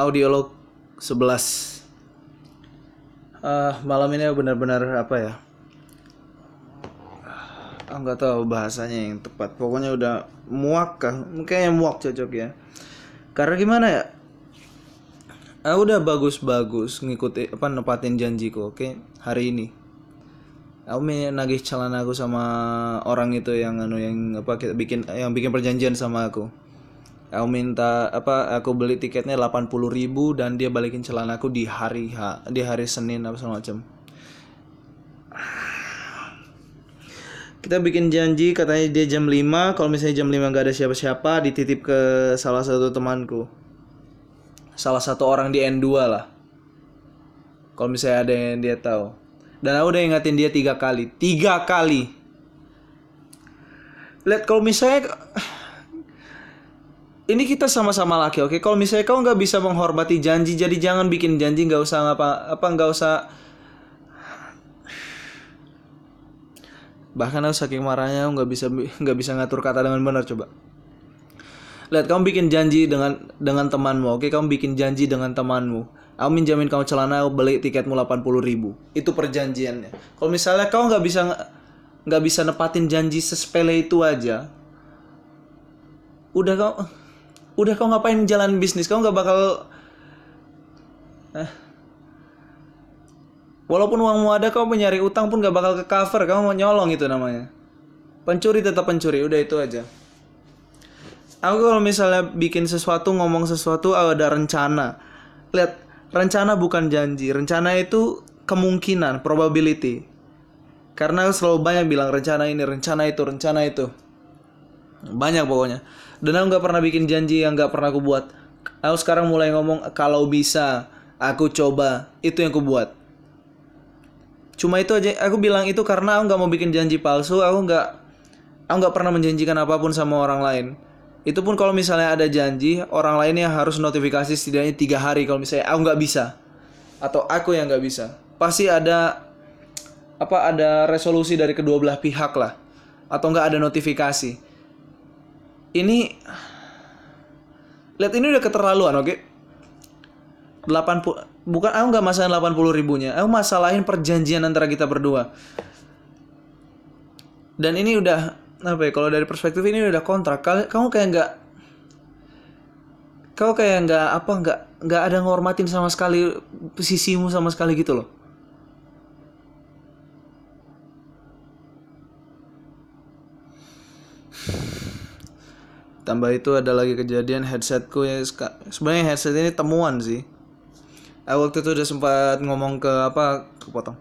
audiolog 11 Ah, malam ini benar-benar apa ya? Ah, nggak tahu bahasanya yang tepat. Pokoknya udah muak kah? Kayaknya muak cocok ya. Karena gimana ya? Ah, udah bagus-bagus ngikuti apa nepatin janjiku oke? Hari ini. Aku nagih celana aku sama orang itu yang anu yang apa kita bikin yang bikin perjanjian sama aku aku minta apa aku beli tiketnya 80.000 ribu dan dia balikin celana aku di hari H, di hari Senin apa segala kita bikin janji katanya dia jam 5 kalau misalnya jam 5 nggak ada siapa-siapa dititip ke salah satu temanku. Salah satu orang di N2 lah. Kalau misalnya ada yang dia tahu. Dan aku udah ingatin dia tiga kali. Tiga kali! Lihat kalau misalnya ini kita sama-sama laki oke? Kalau misalnya kau nggak bisa menghormati janji jadi jangan bikin janji nggak usah ngapa apa nggak usah. Bahkan aku saking marahnya nggak bisa nggak bisa ngatur kata dengan benar coba. Lihat kamu bikin janji dengan dengan temanmu oke? Kamu bikin janji dengan temanmu. Aku minjamin kamu celana aku beli tiketmu 80.000 ribu. Itu perjanjiannya. Kalau misalnya kau nggak bisa nggak bisa nepatin janji sesepele itu aja udah kau udah kau ngapain jalan bisnis? Kau nggak bakal eh. walaupun uangmu ada kau mencari utang pun nggak bakal ke cover. Kamu mau nyolong itu namanya. Pencuri tetap pencuri udah itu aja. Aku kalau misalnya bikin sesuatu ngomong sesuatu ada rencana. Lihat rencana bukan janji. Rencana itu kemungkinan probability. Karena selalu banyak bilang rencana ini rencana itu rencana itu. Banyak pokoknya dan aku nggak pernah bikin janji yang nggak pernah aku buat. Aku sekarang mulai ngomong kalau bisa aku coba. Itu yang aku buat. Cuma itu aja aku bilang itu karena aku nggak mau bikin janji palsu aku nggak aku nggak pernah menjanjikan apa pun sama orang lain. Itu pun kalau misalnya ada janji orang lainnya harus notifikasi setidaknya tiga hari kalau misalnya aku nggak bisa. Atau aku yang nggak bisa. Pasti ada apa ada resolusi dari kedua belah pihak lah. Atau nggak ada notifikasi ini lihat ini udah keterlaluan oke? 80 bukan aku nggak masalah 80 ribunya. Aku masalahin perjanjian antara kita berdua. Dan ini udah apa ya kalau dari perspektif ini udah kontrak. Kamu kayak nggak kau kayak nggak apa nggak nggak ada ngormatin sama sekali sisimu sama sekali gitu loh tambah itu ada lagi kejadian headsetku ya sebenarnya headset ini temuan sih. Aku waktu itu udah sempat ngomong ke apa kepotong.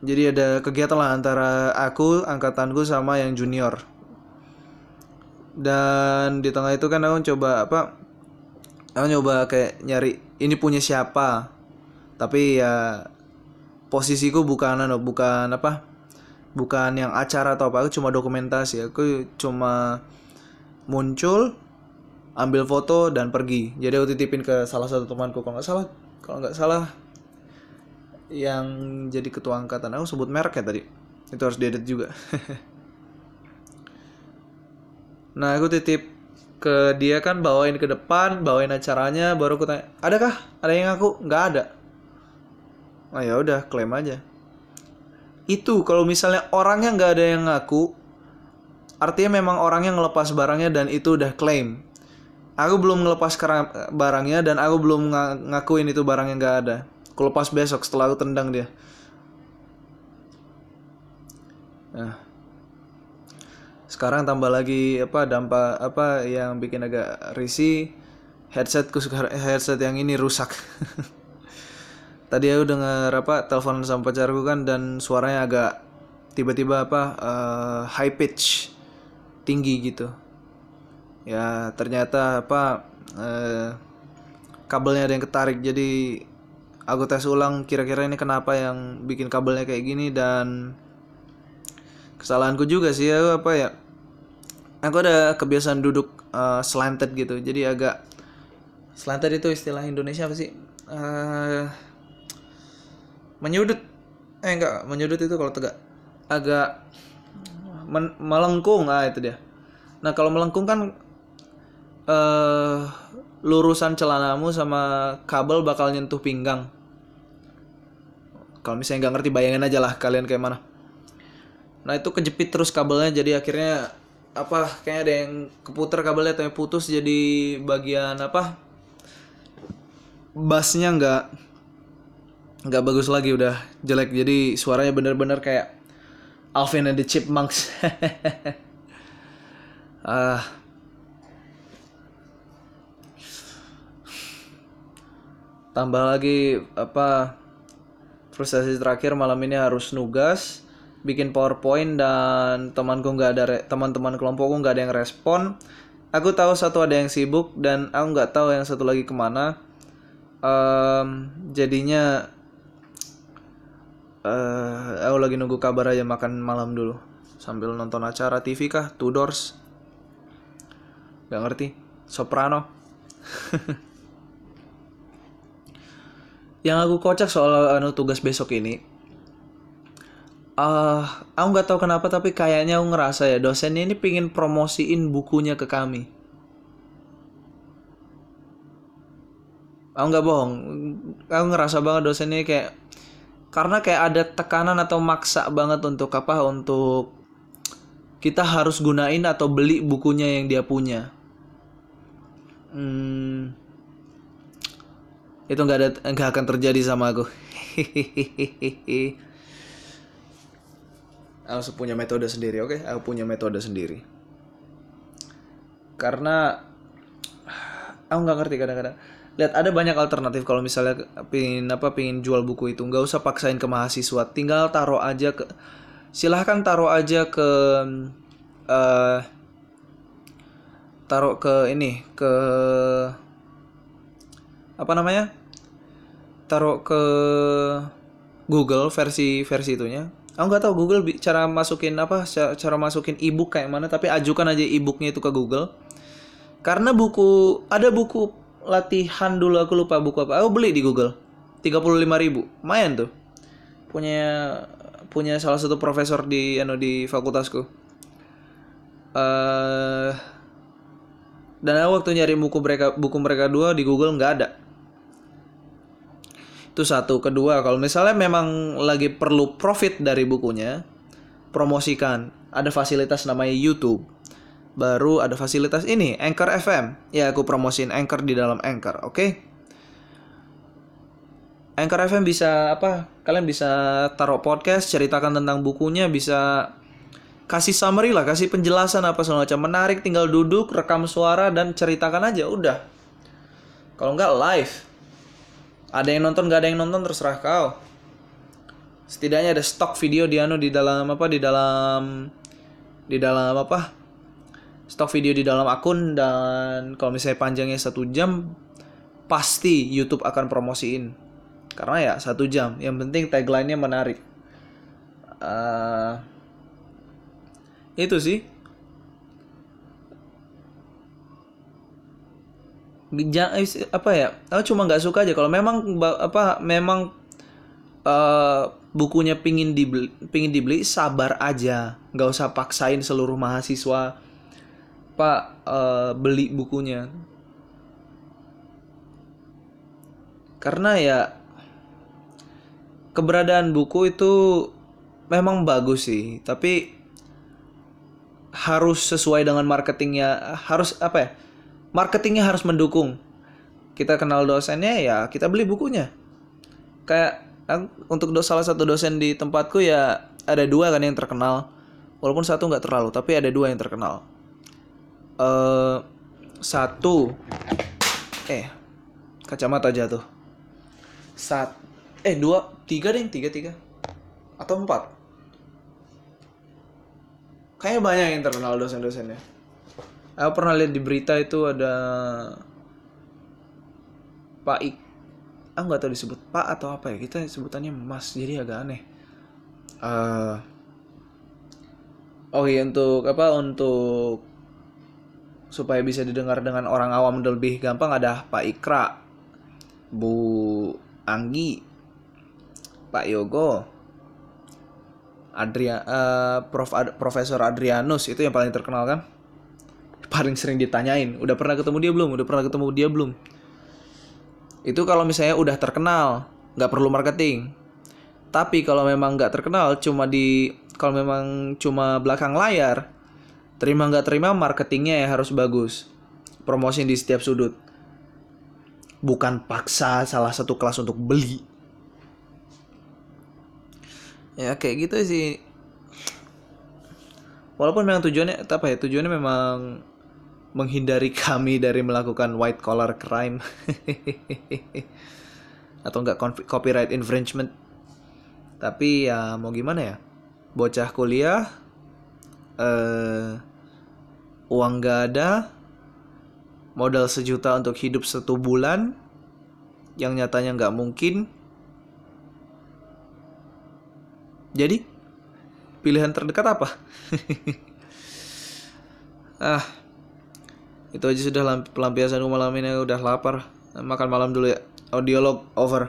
Jadi ada kegiatan lah antara aku angkatanku sama yang junior. Dan di tengah itu kan aku coba apa aku nyoba kayak nyari ini punya siapa? Tapi ya posisiku bukan anu bukan apa bukan yang acara atau apa aku cuma dokumentasi. Aku cuma muncul ambil foto dan pergi. Jadi aku titipin ke salah satu temanku. Kalau nggak salah kalau nggak salah yang jadi ketua angkatan. Aku sebut merek ya tadi. Itu harus diedit juga. Nah aku titip ke dia kan bawain ke depan bawain acaranya baru aku tanya adakah? Ada yang aku nggak ada. Oh ya udah klaim aja. Itu kalau misalnya orangnya nggak ada yang ngaku artinya memang orangnya ngelepas barangnya dan itu udah klaim. Aku belum ngelepas barangnya dan aku belum nga- ngakuin itu barangnya nggak ada. Aku lepas besok setelah aku tendang dia. Nah. Sekarang tambah lagi apa dampak apa yang bikin agak risih headsetku headset yang ini rusak. Tadi aku denger apa telepon sama pacarku kan dan suaranya agak tiba-tiba apa eh, high pitch tinggi gitu. Ya ternyata apa eh, kabelnya ada yang ketarik. Jadi aku tes ulang kira-kira ini kenapa yang bikin kabelnya kayak gini dan kesalahanku juga sih aku apa ya. Aku ada kebiasaan duduk eh, slanted gitu. Jadi agak slanted itu istilah Indonesia apa sih? Eh, menyudut. Eh enggak menyudut itu kalau tegak. Agak men- melengkung ah itu dia. Nah kalau melengkung kan eh lurusan celanamu sama kabel bakal nyentuh pinggang. Kalau misalnya nggak ngerti bayangin aja lah kalian kayak mana. Nah itu kejepit terus kabelnya jadi akhirnya apa kayaknya ada yang keputar kabelnya atau putus jadi bagian apa bassnya nggak nggak bagus lagi udah jelek. Jadi suaranya bener-bener kayak Alvin and the Chipmunks. Ah. Tambah lagi apa frustasi terakhir malam ini harus nugas bikin powerpoint dan temanku nggak ada teman-teman kelompokku nggak ada yang respon. Aku tahu satu ada yang sibuk dan aku nggak tahu yang satu lagi ke mana. Em, jadinya eh aku lagi nunggu kabar aja makan malam dulu. Sambil nonton acara TV kah? Two Doors. Nggak ngerti. Soprano. Yang aku kocak soal anu tugas besok ini ah aku nggak tahu kenapa tapi kayaknya aku ngerasa ya dosennya ini pingin promosiin bukunya ke kami. Aku nggak bohong. Aku ngerasa banget dosennya kayak karena kayak ada tekanan atau maksa banget untuk apa untuk kita harus gunain atau beli bukunya yang dia punya. Hmm, itu nggak ada nggak akan terjadi sama aku. Aku punya metode sendiri oke? Aku punya metode sendiri. Karena aku nggak ngerti kadang-kadang lihat ada banyak alternatif kalau misalnya pingin apa pingin jual buku itu. Nggak usah paksain ke mahasiswa. Tinggal taruh aja ke silahkan taruh aja ke eh taruh ke ini ke apa namanya? Taruh ke Google versi versi itunya. Aku nggak tahu Google cara masukin apa ca- cara masukin ebook kayak mana tapi ajukan aja ebooknya itu ke Google. Karena buku ada buku latihan dulu aku lupa buku apa. Aku beli di Google. 35.000 ribu. Lumayan tuh. Punya punya salah satu profesor di anu di fakultasku. Eh dan aku waktu nyari buku mereka buku mereka dua di Google nggak ada. Itu satu. Kedua kalau misalnya memang lagi perlu profit dari bukunya promosikan. Ada fasilitas namanya YouTube baru ada fasilitas ini Anchor FM ya aku promosin Anchor di dalam Anchor oke? Anchor FM bisa apa kalian bisa taruh podcast ceritakan tentang bukunya bisa kasih summary lah kasih penjelasan apa segala macam. Menarik tinggal duduk rekam suara dan ceritakan aja udah. Kalau nggak live. Ada yang nonton nggak ada yang nonton terserah kau. Setidaknya ada stok video di anu di dalam apa di dalam di dalam apa stok video di dalam akun dan kalau misalnya panjangnya satu jam pasti YouTube akan promosiin. Karena ya satu jam. Yang penting tagline-nya menarik. Eh, itu sih. Ja- eh, apa ya? Aku cuma nggak suka aja. Kalau memang apa memang eh, bukunya pingin dibeli pingin dibeli sabar aja. Nggak usah paksain seluruh mahasiswa pak eh, beli bukunya. Karena ya keberadaan buku itu memang bagus sih tapi harus sesuai dengan marketingnya harus apa ya marketingnya harus mendukung. Kita kenal dosennya ya kita beli bukunya. Kayak ang- untuk salah satu dosen di tempatku ya ada dua kan yang terkenal. Walaupun satu nggak terlalu tapi ada dua yang terkenal eh satu. Eh kacamata jatuh sat eh dua tiga deh tiga tiga. Atau empat. Kayaknya banyak yang terkenal dosen-dosennya. Aku pernah lihat di berita itu ada Pak Ik aku nggak tahu disebut Pak atau apa ya kita sebutannya Mas jadi agak aneh. Eh, oh iya untuk apa untuk supaya bisa didengar dengan orang awam lebih gampang ada Pak Ikra Bu Anggi Pak Yogo Adria eh, Prof Ad- Profesor Adrianus itu yang paling terkenal kan? Paling sering ditanyain udah pernah ketemu dia belum? Udah pernah ketemu dia belum? Itu kalau misalnya udah terkenal nggak perlu marketing. Tapi kalau memang nggak terkenal cuma di kalau memang cuma belakang layar terima nggak terima marketingnya ya harus bagus. Promosi di setiap sudut. Bukan paksa salah satu kelas untuk beli. Ya kayak gitu sih. Walaupun memang tujuannya apa ya tujuannya memang menghindari kami dari melakukan white collar crime. Atau enggak copyright infringement. Tapi ya mau gimana ya? Bocah kuliah eh uang gak ada modal sejuta untuk hidup satu bulan yang nyatanya nggak mungkin. Jadi pilihan terdekat apa? Ah itu aja sudah lamp- pelampiasanku malam ini. Udah lapar. Makan malam dulu ya. Audiolog over